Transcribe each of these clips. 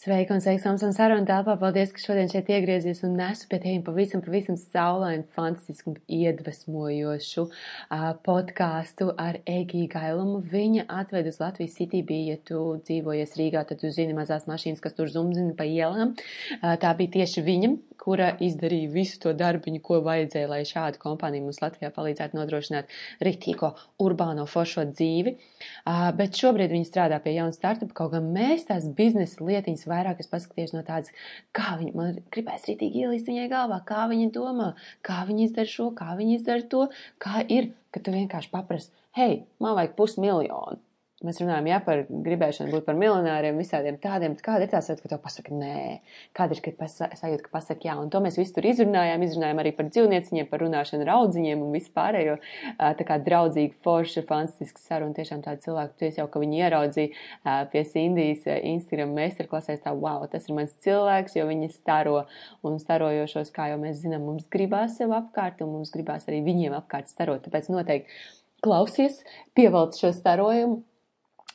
Sveika un sveiks mums un saruna telpā. Paldies, ka šodien šeit iegriezies un nesu pie tevis pavisam, pavisam saulainu, fantastisku un iedvesmojošu uh, podkāstu ar Egiju Gailumu. Viņa atved uz Latvijas City bija, ja tu dzīvojies Rīgā, tad tu zini mazās mašīnas, kas tur zumzina pa ielām. Uh, tā bija tieši viņa, kura izdarīja visu to darbiņu, ko vajadzēja, lai šāda kompānija mums Latvijā palīdzētu nodrošināt ritīko urbāno foršo dzīvi. Uh, bet šobrīd viņa strādā pie jauna startupa, kaut gan mēs tās biznesa lietiņas vairāk es paskatījos no tādas, kā viņa, man gribēs rītīgi ielīst viņai galvā, kā viņa domā, kā viņa izdara šo, kā viņa izdara to, kā ir, ka tu vienkārši paprasti, hei, man vajag pusmiljonu. Mēs runājam, jā, par gribēšanu būt par miljonāriem, visādiem tādiem. Kāda ir tā sajūta, ka tev pasaka nē? Kāda ir sajūta, ka pasaka jā? Un to mēs visu tur izrunājām. Izrunājām arī par dzīvnieciņiem, par runāšanu ar audziņiem un vispārējo. Tā kā draudzīgi, forša, fantastiska saruna. Tiešām tāda cilvēka, tu jau, ka viņi ieraudzīja pie Sindijas Instagram meistarklasēs tā, wow, tas ir mans cilvēks, jo viņi staro un starojošos, kā jau mēs zinām, mums gribās sev apkārt un mums gribās arī viņiem apkārt starot. Tāpēc noteikti klausies, pievelc šo starojumu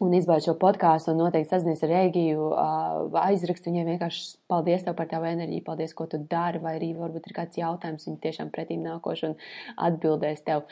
un izbaudu šo podkāstu, un noteikti sazinies ar Rēgiju, aizrakstu viņai vienkārši paldies tev par tavu enerģiju, paldies, ko tu dari, vai arī varbūt ir kāds jautājums, viņi tiešām pretīm nākoši un atbildēs tev.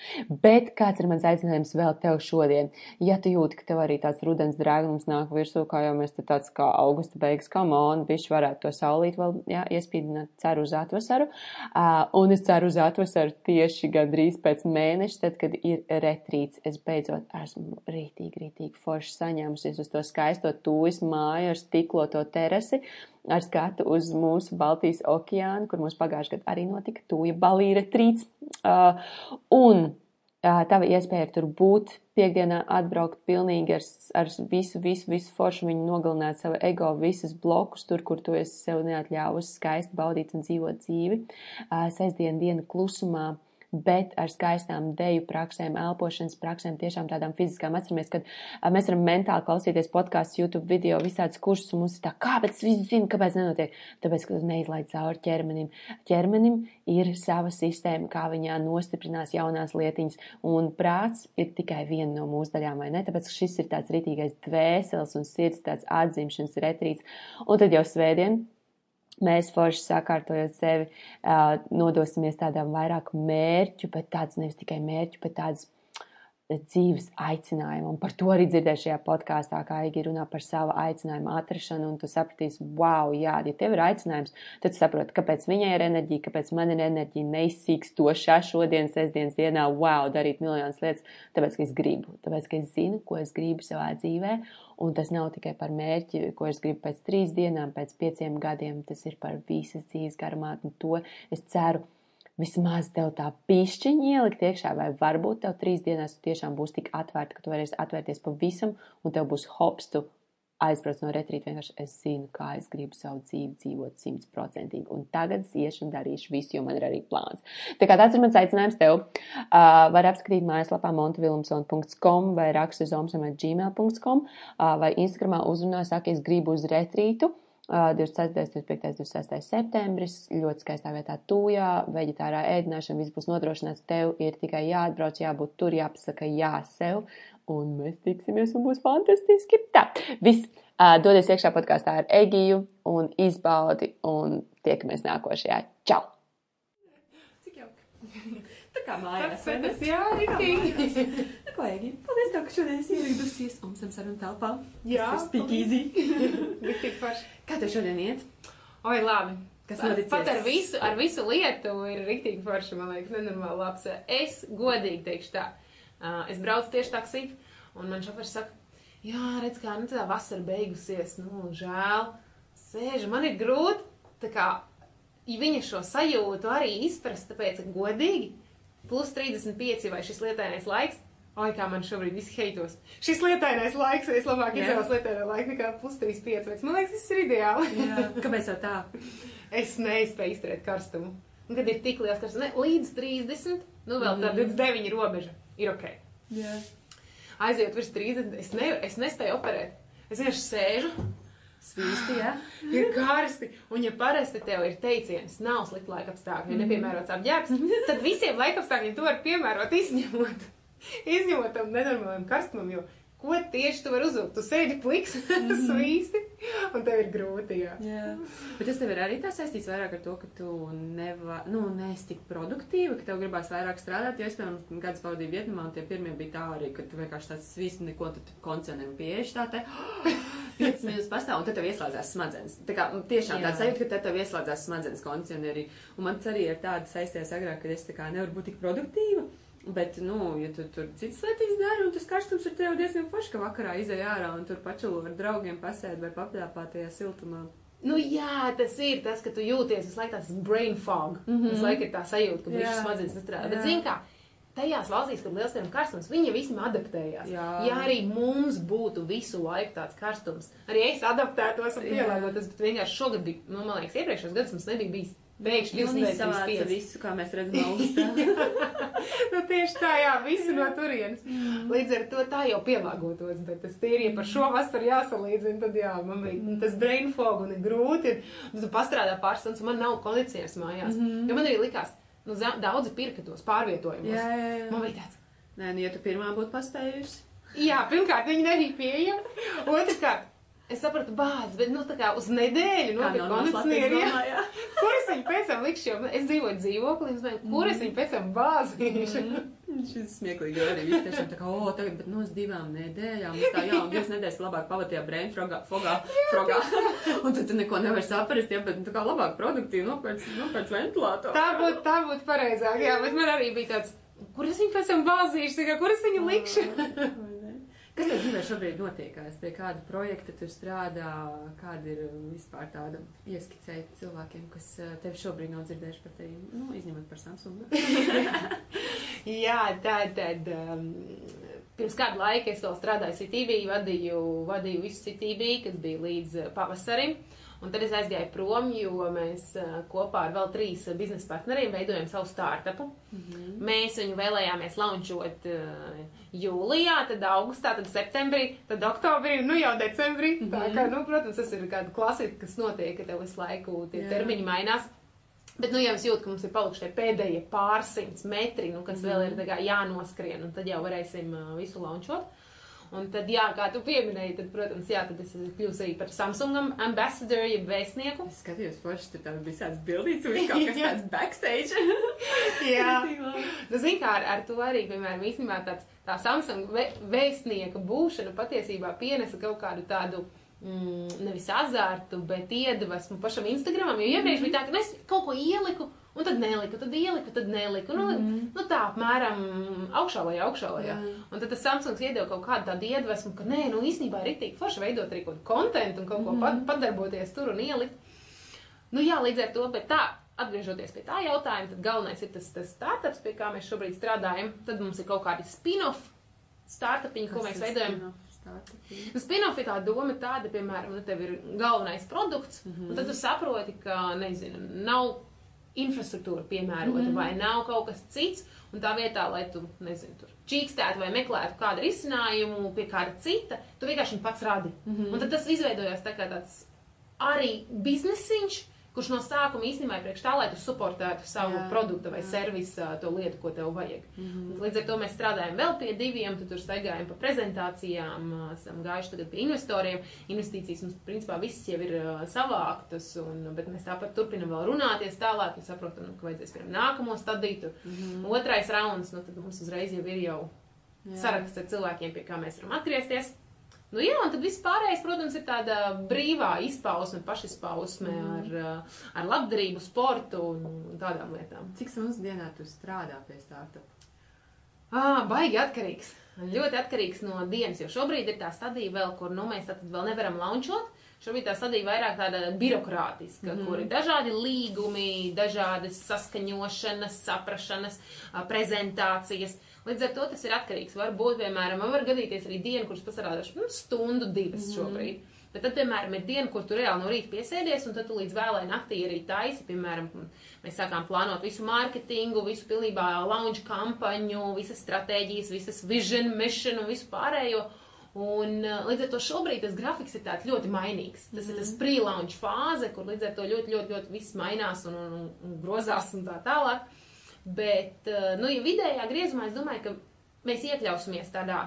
Bet kāds ir mans aicinājums vēl tev šodien? Ja tu jūti, ka tev arī tāds rudens drēgnums nāk virsū, kā jau mēs te tāds kā augusta beigas, come on, bišķi varētu to saulīt vēl, jā, iespīdināt, ceru uz atvasaru, uh, un es ceru uz atvasaru tieši gandrīz pēc mēneša, tad, kad ir retrīts, es beidzot esmu rītīgi, rītīgi forši saņēmusies uz to skaisto tūjas māju ar stikloto terasi, ar skatu uz mūsu Baltijas okeānu, kur mums pagājušajā gadā arī notika tūja balīra trīts. Uh, un uh, tava iespēja tur būt, piekdienā atbraukt pilnīgi ar, ar visu, visu, visu foršu, viņu nogalināt savu ego, visas blokus tur, kur tu esi sev neatļāvusi skaisti baudīt un dzīvot dzīvi. Uh, sestdien diena klusumā bet ar skaistām deju praksēm, elpošanas praksēm, tiešām tādām fiziskām. Atceramies, kad mēs varam mentāli klausīties podkāstus, YouTube video, visādus kursus, un mums ir tā, kāpēc es visu zinu, kāpēc nenotiek? Tāpēc, ka tu neizlaid cauri ķermenim. Ķermenim ir sava sistēma, kā viņā nostiprinās jaunās lietiņas, un prāts ir tikai viena no mūsu daļām, vai ne? Tāpēc šis ir tāds ritīgais dvēseles un sirds, tāds atzimšanas retrīts. Un tad jau svētdien mēs forši sakārtojot sevi, nodosimies tādām vairāk mērķu, bet tāds nevis tikai mērķu, bet tāds dzīves aicinājumu. Un par to arī dzirdēju šajā podkāstā, kā Igi runā par savu aicinājumu atrašanu, un tu sapratīsi, wow, jā, ja tev ir aicinājums, tad saproti, kāpēc viņai ir enerģija, kāpēc man ir enerģija. Neizsīks to šā šodienas, sestdienas dienā, wow, darīt miljonas lietas, tāpēc, ka es gribu, tāpēc, ka es zinu, ko es gribu savā dzīvē, un tas nav tikai par mērķi, ko es gribu pēc trīs dienām, pēc pieciem gadiem, tas ir par visas dzīves garumā, un to es ceru vismaz tev tā pišķiņa ielikt iekšā, vai varbūt tev trīs dienās tiešām būs tik atvērta, ka tu varēsi atvērties pavisam, un tev būs hops, tu aizbrauc no retrīta, vienkārši es zinu, kā es gribu savu dzīvi dzīvot simtprocentīgi, un tagad es iešu un darīšu visu, jo man ir arī plāns. Tā kā tāds ir mans aicinājums tev. Uh, var apskatīt mājaslapā montavilumson.com vai rakstu uz omsam.gmail.com uh, vai Instagramā uzrunā, saka, es gribu uz retrītu. 24. 25. 26. septembris, ļoti skaistā vietā tūjā, veģetārā ēdināšana, viss būs nodrošināts, tev ir tikai jāatbrauc, jābūt tur, jāpasaka jā sev, un mēs tiksimies un būs fantastiski. Tā, viss, dodies iekšā podkāstā ar Egiju un izbaudi, un tiekamies nākošajā. Čau! Cik jauki! Tā kā mājās. Tas, jā, rītīgi. Ko, Egi? Paldies, tev, ka šodien esi ieradusies Omsam sarunu telpā. Jā. Easy. Rītīgi forši. Kā tev šodien iet? Oi, labi. Kas noticis? Pat ar visu, ar visu lietu ir rītīgi forši, man liekas, nenormāli labs. Es godīgi teikšu tā. Es braucu tieši taksī, un man šofers saka, jā, redz, kā, nu tā vasara beigusies, nu, žēl. Sēžu, man ir grūti, tā kā, ja viņa šo sajūtu arī izprast, tāpēc, godīgi, plus 35 vai šis lietainais laiks, Oi, kā man šobrīd viss heitos. Šis lietainais laiks, es labāk izvēlos lietaino laiku nekā plus 35, vai man liekas, tas ir ideāli. Jā. Kāpēc tā? Es nespēju izturēt karstumu. Un, kad ir tik liels karstums, ne, līdz 30, nu vēl tā 29 robeža ir ok. Jā. Aiziet virs 30, es, ne, es nespēju operēt. Es vienkārši sēžu, Svīsti, jā? ir karsti. Un, ja parasti tev ir teiciens, nav slikti laika apstākļi, ja nepiemērots apģērbs, tad visiem laika apstākļiem to var piemērot izņemot. Izņemot tam nenormālajam karstumam, jo ko tieši tu vari uzvilkt. Tu sēdi pliks, mm -hmm. svīsti, un tev ir grūti. Jā. jā. Bet tas tev ir arī tā saistīts vairāk ar to, ka tu neva, nu, neesi tik produktīva, ka tev gribās vairāk strādāt. Jo es, piemēram, gadus pavadīju Vietnamā, un tie pirmie bija tā arī, ka tu vienkārši tāds svīsti neko, tu koncertam pieeši tā te. 5 minūtes pastāv, un tad tev ieslēdzās smadzenes. Tā kā tiešām tāds sajūta, ka tad tev ieslēdzās smadzenes kondicionierī. Un man arī ir tāda saistījās agrāk, ka es tā kā nevaru būt tik produktīva. Bet, nu, ja tu tur citas lietas dari, un tas karstums ir tev diezgan forši, ka vakarā izai ārā un tur pačulu ar draugiem pasēd vai papļāpā tajā siltumā. Nu, jā, tas ir tas, ka tu jūties visu laiku tāds brain fog. Mm -hmm. Visu laiku ir tā sajūta, ka viņš smadzenes nestrādā. Bet, zini kā, tajās valstīs, kur liels piemēram karstums, viņi visam adaptējās. Jā. ja arī mums būtu visu laiku tāds karstums, arī es adaptētos un pielāgotos, bet vienkārši šogad bija, nu, man liekas, iepriekšējos gados mums nebija bijis jūs nesavāca visu, kā mēs redzam augstā. nu, tieši tā, jā, visu no turienes. Līdz ar to tā jau pielāgotos, bet tas tīri, ja par šo vasaru jāsalīdzina, tad jā, man bija mm. tas brain fog un ir grūti. Nu, tu pastrādā pāris stundas, un man nav kondicionieris mājās. Mm -hmm. Jo man arī likās, nu, daudzi pirka tos pārvietojumus. Jā, jā, jā. Man bija tāds. Nē, nu, ja tu pirmā būtu paspējusi. Jā, pirmkārt, viņi nebija pieejami. Otrkārt, Es sapratu, bāz, bet, nu, tā kā uz nedēļu nopirkt kondicionieri. Ja? kur es viņu pēc tam likšu, jo es dzīvoju dzīvoklī, un es domāju, kur es viņu pēc tam bāzīšu. Mm. Šis smieklīgi arī viss tiešām tā kā, o, tagad, bet no nu, uz divām nedēļām, es tā, jā, un divas nedēļas labāk pavadījā brain frogā, fogā, frogā, un tad tu neko nevar saprast, ja, bet, nu, tā kā labāk produktīvi nopērts, nopērts ventilātoru. Tā būtu, tā būtu pareizāk, jā, bet man arī bija tāds, kur es viņu pēc tam bāzīšu, tā kā, kur es viņu likšu? Kas tev dzīvē šobrīd notiekās? Pie kāda projekta tu strādā? Kāda ir vispār tāda ieskicēja cilvēkiem, kas eh, tevi šobrīd nav dzirdējuši par tevi, nu, izņemot par Samsungu? Jā, tā tad. Um, Pirms kādu laiku es vēl strādāju CTV, vadīju, vadīju visu CTV, kas bija līdz pavasarim. Uh, Un tad es aizgāju prom, jo mēs kopā ar vēl trīs biznesa partneriem veidojam savu startupu. Mm -hmm. Mēs viņu vēlējāmies launčot jūlijā, tad augustā, tad septembrī, tad oktobrī, nu jau decembrī. Mm -hmm. Tā kā, nu, protams, tas ir kāda klasika, kas notiek, ka tev visu laiku tie Jā. termiņi mainās. Bet, nu, jau es jūtu, ka mums ir palikuši tie pēdējie pārsimts metri, nu, kas mm vēl ir kā, jānoskrien, un tad jau varēsim uh, visu launčot. Un tad, jā, kā tu pieminēji, tad, protams, jā, tad es kļūstu arī par Samsungam ambassador, jeb vēstnieku. Es skatījos, forši, tur tam bija tāds bildīts, un kaut kas tāds backstage. jā. nu, zin kā, ar, ar to arī, piemēram, īstenībā tāds, tā Samsung vēstnieka būšana patiesībā pienesa kaut kādu tādu mm, nevis azartu, bet iedvesmu pašam Instagramam, jo iepriekš bija tā, ka es kaut ko ieliku, Un tad neliku, tad ieliku, tad neliku. Nu, mm -hmm. nu tā apmēram augšā vai augšā. Jā. Un tad tas Samsungs iedeva kaut kādu tādu iedvesmu, ka nē, nu īstenībā ir rītīgi forši veidot arī kaut kādu kontentu un kaut mm -hmm. ko padarboties tur un ielikt. Nu jā, līdz ar to, bet tā. Atgriežoties pie tā jautājuma, tad galvenais ir tas, tas startups, pie kā mēs šobrīd strādājam. Tad mums ir kaut kādi spin-off startupiņi, ko mēs veidojam. Spin nu, Spin-off ir tā doma tāda, piemēram, ka tev ir galvenais produkts, mm -hmm. tad tu saproti, ka, nezinu, nav infrastruktūra piemērota, mm -hmm. vai nav kaut kas cits, un tā vietā, lai tu, nezinu, tur čīkstētu vai meklētu kādu risinājumu pie kāda cita, tu vienkārši pats radi. Mm -hmm. Un tad tas izveidojās tā kā tāds arī biznesiņš, kurš no sākuma īstenībā ir priekš tā, lai tu suportētu savu jā, produktu vai jā. servisu, to lietu, ko tev vajag. Mm -hmm. Līdz ar to mēs strādājam vēl pie diviem, tad tur staigājam pa prezentācijām, esam gājuši tagad pie investoriem. Investīcijas mums, principā, visas jau ir savāktas, un, bet mēs tāpat turpinam vēl runāties tālāk, un saprotam, nu, ka vajadzēs pirms nākamo stadiju, tur mm -hmm. otrais rauns, nu tad mums uzreiz jau ir jau jā. saraksts ar cilvēkiem, pie kā mēs varam atgriezties. Nu, jā, un tad viss pārējais, protams, ir tāda brīvā izpausme, pašizpausme mm. ar, ar labdarību, sportu un tādām lietām. Cik stundas dienā tu strādā pie startupa? Ah, baigi atkarīgs. Ļoti atkarīgs no dienas, jo šobrīd ir tā stadija vēl, kur nu, mēs tad vēl nevaram launčot. Šobrīd tā stadija vairāk tāda birokrātiska, mm -hmm. kur ir dažādi līgumi, dažādas saskaņošanas, saprašanas, prezentācijas. Uh, Līdz ar to tas ir atkarīgs. Varbūt, piemēram, man var gadīties arī diena, kuras pasarādāšu nu, stundu, divas mm. šobrīd. Bet tad, piemēram, ir diena, kur tu reāli no rīta piesēdies, un tad tu līdz vēlai naktī arī taisi. Piemēram, mēs sākām plānot visu mārketingu, visu pilnībā launch kampaņu, visas stratēģijas, visas vision, mission un visu pārējo. Un līdz ar to šobrīd tas grafiks ir tāds ļoti mainīgs. Tas mm. ir tas mhm. pre-launch fāze, kur līdz ar to ļoti, ļoti, ļoti viss mainās un, un, un grozās un tā tālāk. Bet, eh, nu, ja vidējā griezumā es domāju, ka mēs iekļausimies tādā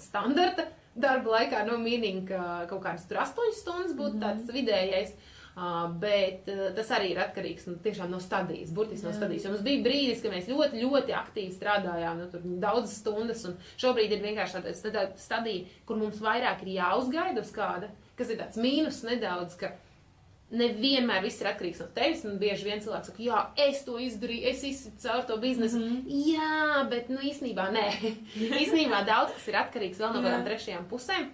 standarta darba laikā no mīnīm, ka kaut kādas tur 8 stundas būtu mm -hmm. tāds vidējais. Uh, bet uh, tas arī ir atkarīgs nu, no stadijas, burtiski no stadijas. Jo mums bija brīdis, kad mēs ļoti, ļoti aktīvi strādājām, nu, tur daudzas stundas, un šobrīd ir vienkārši tāda stadija, kur mums vairāk ir jāuzgaida uz kāda, kas ir tāds mīnus nedaudz, ka nevienmēr viss ir atkarīgs no tevis. Un bieži vien cilvēks saka, jā, es to izdarīju, es izsīju caur to biznesu. Mm -hmm. Jā, bet nu īstenībā nē. īstenībā daudz kas ir atkarīgs vēl no kādām trešajām pusēm.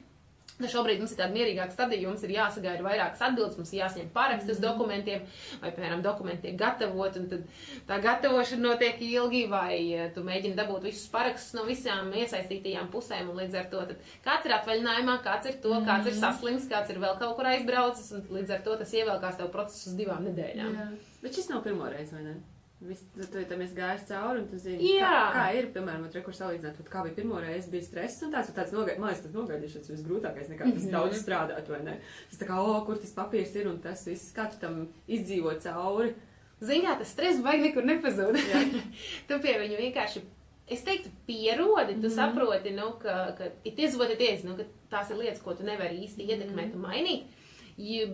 Nu, šobrīd mums ir tāda mierīgāka stadija, mums ir jāsagaida vairākas atbildes, mums ir jāsņem paraksti uz mm. dokumentiem, vai, piemēram, dokumenti tiek gatavot, un tad tā gatavošana notiek ilgi, vai eh, tu mēģini dabūt visus parakstus no visām iesaistītajām pusēm, un līdz ar to kāds ir atvaļinājumā, kāds ir to, kāds ir mm. saslims, kāds ir vēl kaut kur aizbraucis, un līdz ar to tas ievēlkās tev procesus uz divām nedēļām. Jā. Bet šis nav pirmo reizi, vai ne? Viss, tu, tam esi gājis cauri, un tu zini, Jā. kā, kā ir, piemēram, ar rekursu salīdzināt, kā bija pirmo reizi, bija stress, un tāds, tāds nogaid, man liekas, tas nogaidīšanas visgrūtākais, nekā tas mm -hmm. daudz strādāt, vai ne? Tas tā kā, o, kur tas papīrs ir, un tas viss, kā tu tam izdzīvo cauri. Zināt, tas stress vajag nekur nepazūd. tu pie viņu vienkārši, es teiktu, pierodi, tu mm -hmm. saproti, nu, ka, ka it is what it is, nu, ka tās ir lietas, ko tu nevari īsti ietekmēt mm -hmm. un mainīt.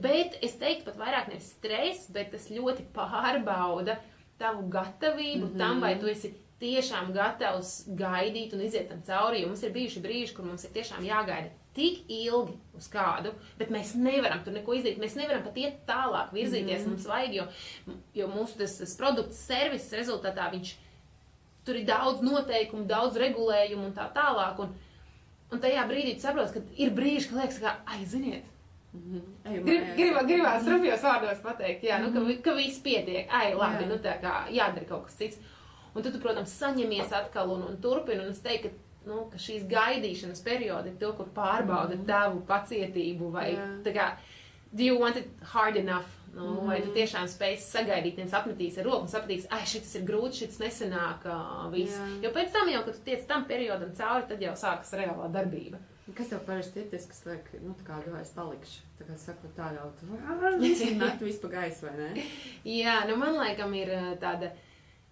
Bet es teiktu pat vairāk nevis stress, bet tas ļoti pārbauda tavu gatavību mm -hmm. tam, vai tu esi tiešām gatavs gaidīt un iziet tam cauri. Jo mums ir bijuši brīži, kur mums ir tiešām jāgaida tik ilgi uz kādu, bet mēs nevaram tur neko izdarīt. Mēs nevaram pat iet tālāk, virzīties. Mm. Mums vajag, jo, jo mūsu tas, tas produkts, servis rezultātā viņš tur ir daudz noteikumu, daudz regulējumu un tā tālāk. Un, un tajā brīdī tu saproti, ka ir brīži, kad liekas, ka, ai, Mm. Grib, gribā, gribās rupjos vārdos pateikt, jā, nu, ka, mhm. ka viss pietiek, ai, labi, jā. nu tā kā jādara kaut kas cits. Un tad tu, protams, saņemies atkal un, un turpini, un es teiktu, ka, nu, ka šīs gaidīšanas periodi ir to, kur pārbauda mm -hmm. tavu pacietību, vai jā. tā kā, do you want it hard enough? Nu, mm -hmm. Vai tu tiešām spēj sagaidīt, nevis apmetīs ar roku un sapratīs, ah, šis ir grūts, šis nesenāk, uh, viss. Jā. Jo pēc tam jau, kad tu tiec tam periodam cauri, tad jau sākas reālā darbība. Kas tev parasti ir tas, kas liek, nu, tā kā domā, es palikšu? Tā kā saka, tā jau tā, visi met visu pa gaisu, vai ne? Jā, nu, man laikam ir tāda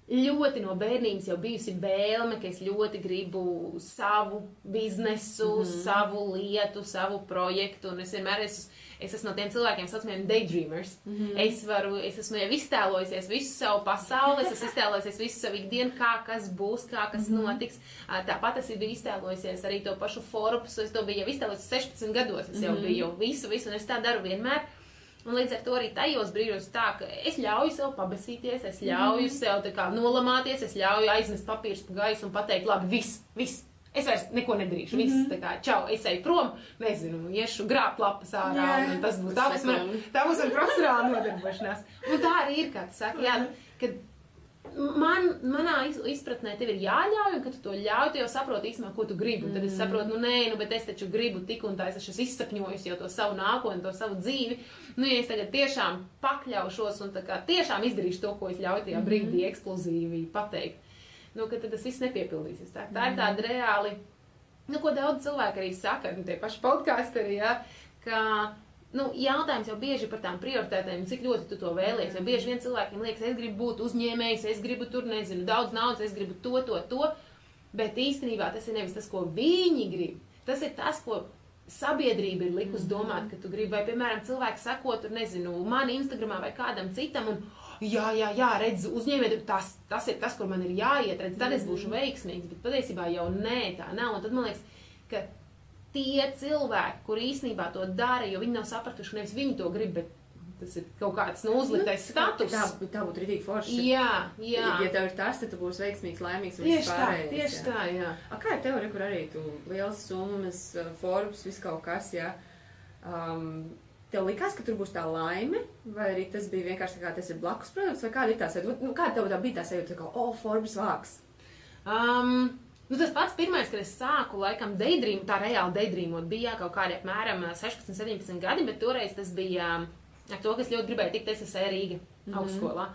ļoti no bērnības jau bijusi vēlme, ka es ļoti gribu savu biznesu, mm -hmm. savu lietu, savu projektu, un es vienmēr esmu Es esmu no tiem cilvēkiem, saucamiem daydreamers. Mm -hmm. Es varu, es esmu jau iztēlojusies visu savu pasauli, es esmu iztēlojusies visu savu ikdienu, kā kas būs, kā kas mm -hmm. notiks. Tāpat es biju iztēlojusies arī to pašu Forbes, es to biju jau iztēlojusies 16 gados, es jau mm -hmm. biju visu, visu, un es tā daru vienmēr. Un līdz ar to arī tajos brīžos tā, ka es ļauju sev pabasīties, es ļauju mm -hmm. sev tā kā nolamāties, es ļauju aiznest papīrus pa gaisu un pateikt, labi, viss, viss, Es vairs neko nedarīšu. Mm -hmm. Viss, tā kā, čau, es eju prom, nezinu, iešu grābt lapas ārā, jā, un tas būs tā, būs man, tā būs man profesionāla nodarbošanās. Un tā arī ir, kā tu saki, jā, kad man, manā izpratnē tev ir jāļauj, un kad tu to ļauj, tu jau saproti īstenībā, ko tu gribi. Tad es mhm. saprotu, nu nē, nu, bet es taču gribu tik un tā, es esmu izsapņojis jau to savu nākotni, to savu dzīvi. Nu, ja es tagad tiešām pakļaušos un tā kā tiešām izdarīšu to, ko es ļauju tajā brīdī mhm. ekskluzīvi pateikt nu, ka tas viss nepiepildīsies. Tā, tā ir tāda reāli, nu, ko daudz cilvēku arī saka, nu, tie paši podkāsteri, ja, ka, nu, jautājums jau bieži par tām prioritētēm, cik ļoti tu to vēlies. Jo bieži vien cilvēkiem liekas, es gribu būt uzņēmējs, es gribu tur, nezinu, daudz naudas, es gribu to, to, to. Bet īstenībā tas ir nevis tas, ko viņi grib. Tas ir tas, ko sabiedrība ir likusi domāt, ka tu gribi, vai, piemēram, cilvēki sakot, tur, nezinu, man Instagramā vai kādam citam, un, jā, jā, jā redz, uzņēmēt, tas, tas ir tas, kur man ir jāiet, redz, tad es būšu veiksmīgs, bet patiesībā jau nē, tā nav. Un tad man liekas, ka tie cilvēki, kuri īstenībā to dara, jo viņi nav sapratuši, nevis viņi to grib, bet tas ir kaut kāds nu, uzliktais nu, status. Tā, tā būtu rītīgi forši. Jā, jā. Ja tev ir tas, tad tu būsi veiksmīgs, laimīgs un tieši tā, tieši jā. tā, jā. A, kā ir teorija, kur arī tu liels summas, Forbes, viss kaut kas, jā. Um, Tev likās, ka tur būs tā laime, vai arī tas bija vienkārši tā kā tas ir blakus produkts, vai kāda ir tā sajūta? Nu, kāda tev tā bija tā sajūta, ka, oh, Forbes vāks? Um, Nu, tas pats pirmais, kad es sāku, laikam, daydream, tā reāli daydreamot, bija kaut kādi apmēram 16, 17 gadi, bet toreiz tas bija ar to, kas ļoti gribēja tikt SSE Rīga Mhm. augstskolā.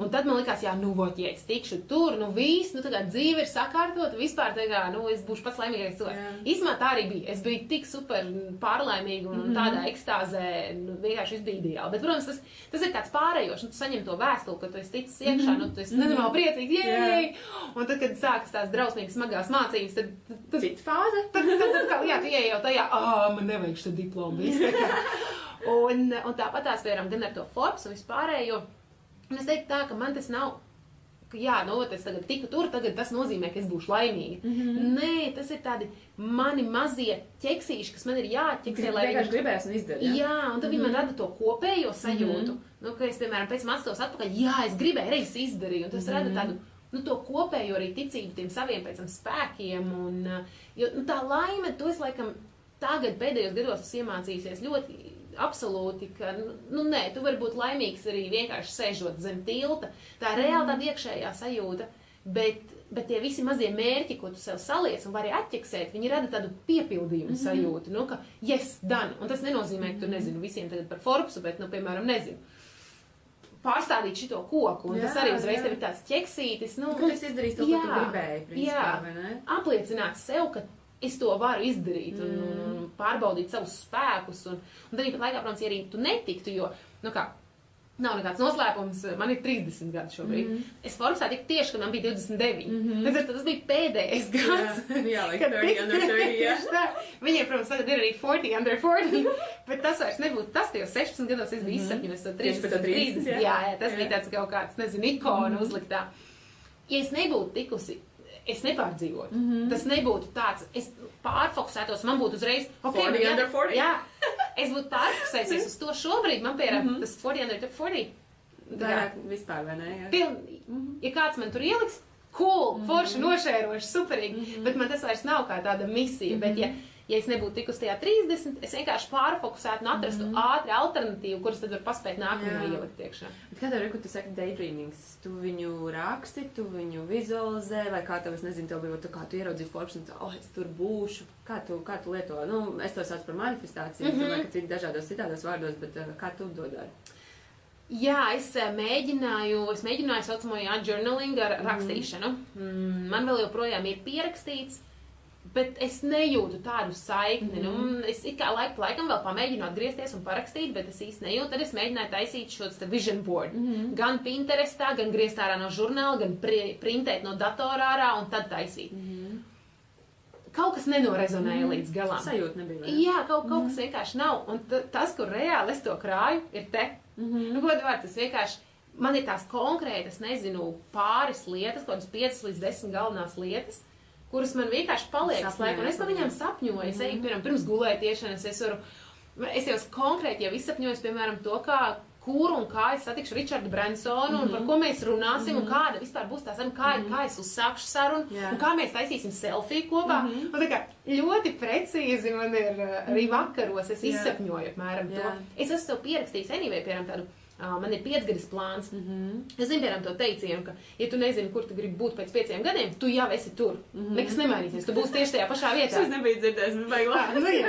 Un tad man likās, jā, nu, vot, ja es tikšu tur, nu, viss, nu, tā kā dzīve ir sakārtota, vispār, tā kā, nu, es būšu pats laimīgākais cilvēks. Jā. Īsumā tā arī bija. Es biju tik super pārlaimīga un Mhm. tādā ekstāzē, nu, vienkārši bija ideāli. Bet, protams, tas, tas ir tāds pārējošs, nu, tu saņem to vēstuli, ka tu esi ticis iekšā, nu, tu esi nenormāli priecīgs, Mhm. Jā. jē! Un tad, kad sākas tās drausmīgas smagās mācības, tad, tad, tad Cita fāze. Tad, tad, tad kā, jā, tu ieej jau tajā, ah, man nevajag šo diplomu. Un, un tāpat tās piemēram gan ar to Forbes un vispārējo. Un es teiktu tā, ka man tas nav. ka Jā, nu, es tagad tiku tur, tagad tas nozīmē, ka es būšu laimīga. Mm -hmm. Nē, tas ir tādi mani mazie ķeksīši, kas man ir jāķeksē, lai vienkārši gribēs un izdarīt. Jā, un tad viņi man rada to kopējo sajūtu. Mm -hmm. nu, ka es, piemēram, pēc tam atstos atpakaļ, jā, es gribēju, reiz izdarīju. Un tas mm -hmm. rada tādu nu, to kopējo arī ticību tiem saviem pēc tam spēkiem. Un, uh, jo, nu, tā laime, to es laikam tagad pēdējos gados esmu iemācījusies ļoti absolūti, ka, nu, nē, tu vari būt laimīgs arī vienkārši sēžot zem tilta. Tā ir reāli tāda iekšējā sajūta. Bet, bet tie visi mazie mērķi, ko tu sev saliec un vari atķeksēt, viņi rada tādu piepildījumu mm -hmm. sajūtu, nu, ka, yes, done. Un tas nenozīmē, ka tu nezinu visiem tagad par Forbesu, bet, nu, piemēram, nezinu. Pārstādīt šo koku, un jā, tas Jā, arī uzreiz jā. tev ir tāds ķeksītis. Nu, Ka tu esi izdarījis to, ko tu Jā, gribēji, principā, jā. apliecināt sev, ka es to varu izdarīt un, un, Mm. un pārbaudīt savus spēkus. Un, un pat laikā, protams, ja arī tu netiktu, jo, nu kā, nav nekāds noslēpums, man ir 30 gadi šobrīd. Mm. Es Forbesā tiku tieši, kad man bija 29. Mm. -hmm. Tad tas bija pēdējais gads. Jā, jā, like Kad 30 under 30, jā. Tieši tā. Viņiem, protams, tagad ir arī 40 under 40, bet tas vairs nebūtu tas, tajos 16 gados es biju to Mhm. Tieši 30, par to 30, 30. jā. Jā, tas Jā. bija tāds kaut kāds, nezinu, ikona uzliktā. Ja es nebūtu tikusi, es nepārdzīvotu. Mm -hmm. Tas nebūtu tāds, es pārfokusētos, man būtu uzreiz, ok, 40 man jā- under 40. Jā, es būtu pārfokusējusies uz to šobrīd, man piemēram, mm -hmm. tas 40 under 40. Vairāk vispār, vai ne? Jā. Piln, ja kāds man tur ieliks, cool, forši, nošēroši, superīgi, bet man tas vairs nav kā tāda misija. Bet, ja, ja es nebūtu tikusi tajā 30, es vienkārši pārfokusētu un atrastu ātri alternatīvu, kuras tad var paspēt nākamajā Jā. ielikt iekšā. Bet kā tev ir, kad tu saki daydreamings? Tu viņu raksti, tu viņu vizualizē, vai kā tev, es nezinu, tev bija tā, kā tu ieraudzīji Forbes un tu, oh, es tur būšu. Kā tu, kā tu lieto? Nu, es to saucu par manifestāciju, mm Mhm. -hmm. vai ka citi dažādos citādos vārdos, bet uh, kā tu to dari? Jā, es eh, mēģināju, es mēģināju saucamo jā, journaling ar rakstīšanu. Mm, man vēl joprojām ir pierakstīts, bet es nejūtu tādu saikni. Nu, es it kā laik, pa laikam vēl pamēģinu atgriezties un parakstīt, bet es īsti nejūtu. Tad es mēģināju taisīt šo vision board. Gan Pinterestā, gan griezt ārā no žurnāla, gan pri, printēt no datora ārā un tad taisīt. Kaut kas nenorezonēja līdz galam. Sajūta nebija. ne? Jā, kaut, kaut kas vienkārši nav. Un tas, kur reāli es to krāju, ir te. Mm -hmm. nu, Godīgi vārds, tas vienkārši. Man ir tās konkrētas, nezinu, pāris lietas, kaut kādas 5 līdz 10 galvenās lietas, kuras man vienkārši paliek slēgt. Un es par viņām. sapņoju. Es eju, piemēram, pirms gulētiešanas, es varu, es jau konkrēti jau izsapņoju, piemēram, to, kā, kur un kā es satikšu Richardu Bransonu, mm -hmm. un par ko mēs runāsim, mm -hmm. un kāda vispār būs tā saruna, kā, mm -hmm. kā es uzsākšu sarunu, Jā. un kā mēs taisīsim selfiju kopā. Mm -hmm. Un tā kā ļoti precīzi man ir uh, arī vakaros, es Jā. izsapņoju apmēram to. Jā. Es esmu sev pierakstījis anyway, piemēram, tādu. Uh, man ir piecgadis plāns. Mm -hmm. Es zinu, piemēram, to teicienu, ka, ja tu nezini, kur tu gribi būt pēc pieciem gadiem, tu jau esi tur. Mm -hmm. Nekas nemainīsies. Tu būsi tieši tajā pašā vietā. Es nebiju dzirdējis, bet vajag Ah, labi.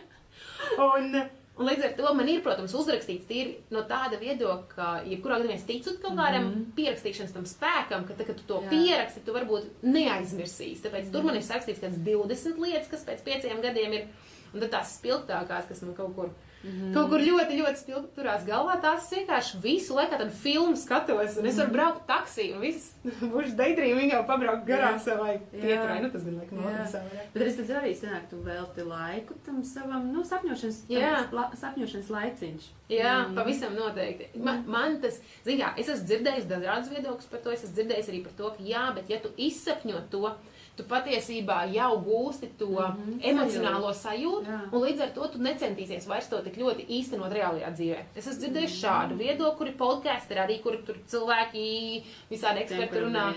Un, un līdz ar to man ir, protams, uzrakstīts tīri no tāda viedokļa, ka, jebkurā gadījumā es ticu kaut kādam mm -hmm. pierakstīšanas tam spēkam, ka, tad, kad tu to Jā. pieraksti, tu varbūt neaizmirsīsi. Tāpēc mm -hmm. tur man ir sarakstīts kāds 20 lietas, kas pēc pieciem gadiem ir, un tad tās spilgtākās, kas man kaut kur. Mm -hmm. Kaut kur ļoti, ļoti spilgti turās galvā. Tās vienkārši visu laiku tādu filmu skatos, un es varu braukt taksī, un viss būs daydreaming jau pabraukt garām savai Jā. pietrai. Nu, tas gan laikam savai. Bet es tad arī sanāk, tu velti laiku tam savam, nu, sapņošanas, tam la, sapņošanas laiciņš. Jā, Mm. pavisam noteikti. Man, man tas, zināmā mērā, es esmu dzirdējis dažādas viedokļas par to. Es esmu dzirdējis arī par to, ka jā, bet ja tu izsapņo to, tu patiesībā jau gūsti to mm Mhm, -hmm, emocionālo sajūtu, Jā. un līdz ar to tu necentīsies vairs to tik ļoti īstenot reālajā dzīvē. Es esmu dzirdējis šādu viedokli, kuri podkāsti ir arī, kur tur cilvēki, visādi eksperti runā.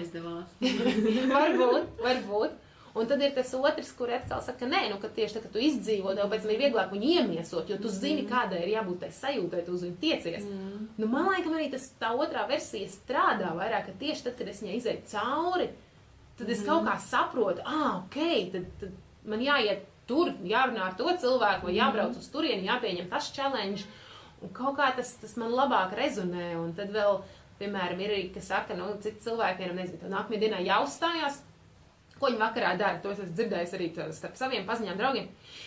varbūt, varbūt. Un tad ir tas otrs, kur atkal saka, nē, nu, ka tieši tā, ka tu izdzīvo, tev pēc tam ir vieglāk viņu iemiesot, jo tu zini, kādai ir jābūt tai sajūtai, tu uz viņu tiecies. Mm. Nu, man liekas, arī tas tā otrā versija strādā vairāk, ka tieši tad, kad es viņai izēju cauri, tad es kaut kā saprotu, ah, ok, tad, tad man jāiet tur, jārunā ar to cilvēku, vai jābrauc uz turieni, jāpieņem tas challenge. un kaut kā tas, tas man labāk rezonē. Un tad vēl, piemēram, ir arī, kas saka, nu, citi cilvēki, piemēram, nezinu, nākamajā dienā jāuzstājās. Ko viņi vakarā dara? To es esmu dzirdējis arī starp saviem paziņām draugiem.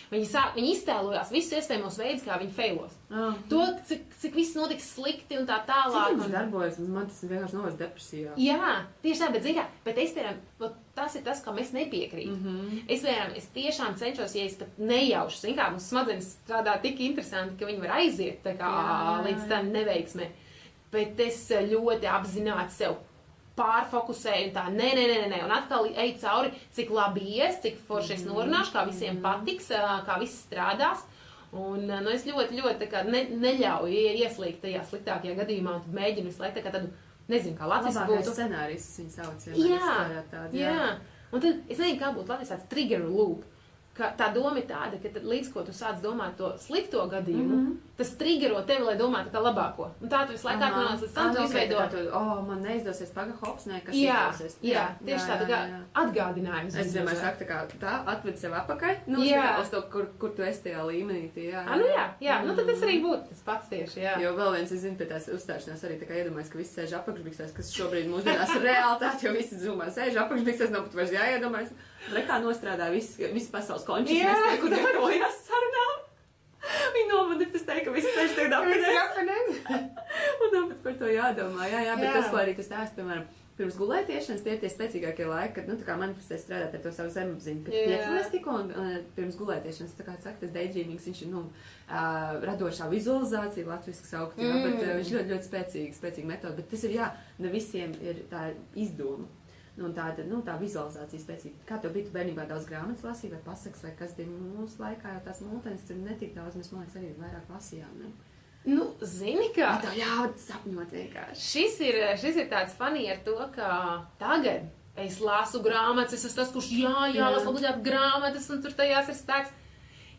Viņi, sāk, viņi iztēlojās visus iespējamos veidus, kā viņi failos. Ah. To, cik, cik viss notiks slikti un tā tālāk. tas Un, darbojas? Man tas vienkārši novest depresijā. Jā, tieši tā, bet, zini, kā, bet es, piemēram, tas ir tas, kam es nepiekrītu. Mm. -hmm. Es, piemēram, es tiešām cenšos, ja es pat nejauši, zini, kā mums smadzenes strādā tik interesanti, ka viņi var aiziet kā Jā, jā, līdz jā. tam neveiksmē. Bet es ļoti apzināti sev pārfokusēju un tā, nē, nē, nē, nē, un atkal eju cauri, cik labi ies, cik forši es norunāšu, kā visiem patiks, ā, kā viss strādās. Un, nu, es ļoti, ļoti ne, neļauju ie- ieslīgt tajā sliktākajā gadījumā, un mēģinu visu laiku tādu, nezinu, kā Latvijas būtu. scenārijs viņa sauc. ja Jā, izstrādāt tādu, jā. Un tad es nezinu, kā būtu Latvijas tāds trigger loop. Ka tā doma ir tāda, ka tad, līdz ko tu sāc domāt to slikto gadījumu, mm -hmm. tas triggero tevi, lai domātu tā labāko. Un tā tu visu laiku nonāc līdz tam, tu izveido. to, oh, man neizdosies pagaidām, hops, nē, kas Jā, izdosies. jā, tieši tāda kā jā, jā. atgādinājums. Es vienmēr saku, tā kā tā atved sev apakaļ, nu, Jā. jā. uz to, kur, kur tu esi tajā līmenī. tie, Jā, Ah, nu jā, jā, nu tad tas arī būtu tas pats tieši, jā. Jo vēl viens, es zinu, pie tās uzstāšanās arī tā kā iedomājas, ka visi sēž apakšbiksēs, kas šobrīd mūsdienās ir realitāte, jo visi zumā sēž apakšbiksēs, nav pat vairs jāiedomājas. Re kā nostrādā viss, viss pasaules Jā. tie, kur darbojas sarunām. Viņi nomanifestē, ka visi sēž tagad apakšbiksēs. Un tāpēc par to jādomā. Jā, jā, bet Jā. jā. tas, ko arī tas stāsta, piemēram, pirms gulētiešanas, tie ir tie spēcīgākie laiki, kad, nu, tā kā manifestē strādāt ar to savu zemapziņu, kad Jā. piecelies tikko un, un pirms gulētiešanas, tā kā saka, tas daydreamings, viņš ir, nu, uh, radošā vizualizācija, latviski saukt, jā, Mm. bet uh, viņš ļoti, ļoti spēcīgi, spēcīga metode, bet tas ir, jā, ne visiem ir tā izdoma. Nu, un tāda, nu, tā vizualizācija spēcīga. Kā tev bija, bērnībā daudz grāmatas lasīja, vai pasakas, vai kas bija mūsu laikā, jo tās mūtenes tur netik daudz, mēs, man liekas, arī vairāk lasījām, ne? Nu, zini, kā. Tā ļaut sapņot vienkārši. Šis ir, šis ir tāds funny ar to, ka tagad es lasu grāmatas, es esmu tas, kurš jā, jā, lasu obligāti grāmatas, un tur tajās ir spēks.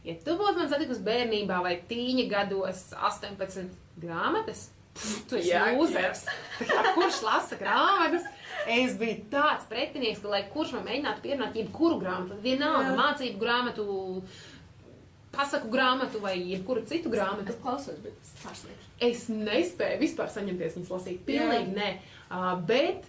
Ja tu būtu man satikusi bērnībā vai tīņa gados 18 grāmatas, pff, tu esi lūzers. Kurš lasa grāmatas? Es biju tāds pretinieks, ka, lai kurš man mēģinātu pierunāt jebkuru grāmatu, vienalga mācību grāmatu, pasaku grāmatu vai jebkuru citu grāmatu. Es klausos, bet es pārslēgšu. Es nespēju vispār saņemties viņas lasīt. Pilnīgi nē. Uh, bet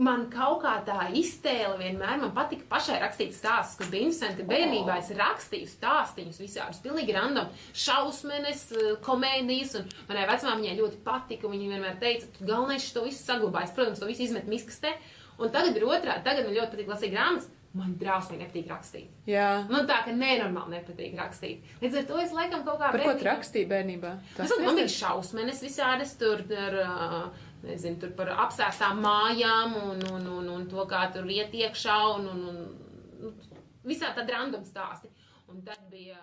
man kaut kā tā iztēle vienmēr man patika pašai rakstīt stāstus, kas bija interesanti. Bērnībā es rakstīju stāstīņus visādus, pilnīgi random, šausmenes, uh, komēdijas, un manai vecmāmiņai ļoti patika. un Viņa vienmēr teica, tu galvenais to visu saglabājas. Protams, to visu izmet miskastē. Un tagad ir otrā, tagad man ļoti patīk lasīt grāmatas. Man drausmīgi nepatīk rakstīt. Jā. Man tā, ka nenormāli nepatīk rakstīt. Līdz ar to es laikam kaut kā. Par ko tu bērnībā- bērnībā? Es domāju, man bija šausmas visādas tur, tur, ā, nezinu, tur par apsēstām mājām un, un, un, un to, kā tur iet iekšā un, un, un, un visā tāda random stāsti. Un tad bija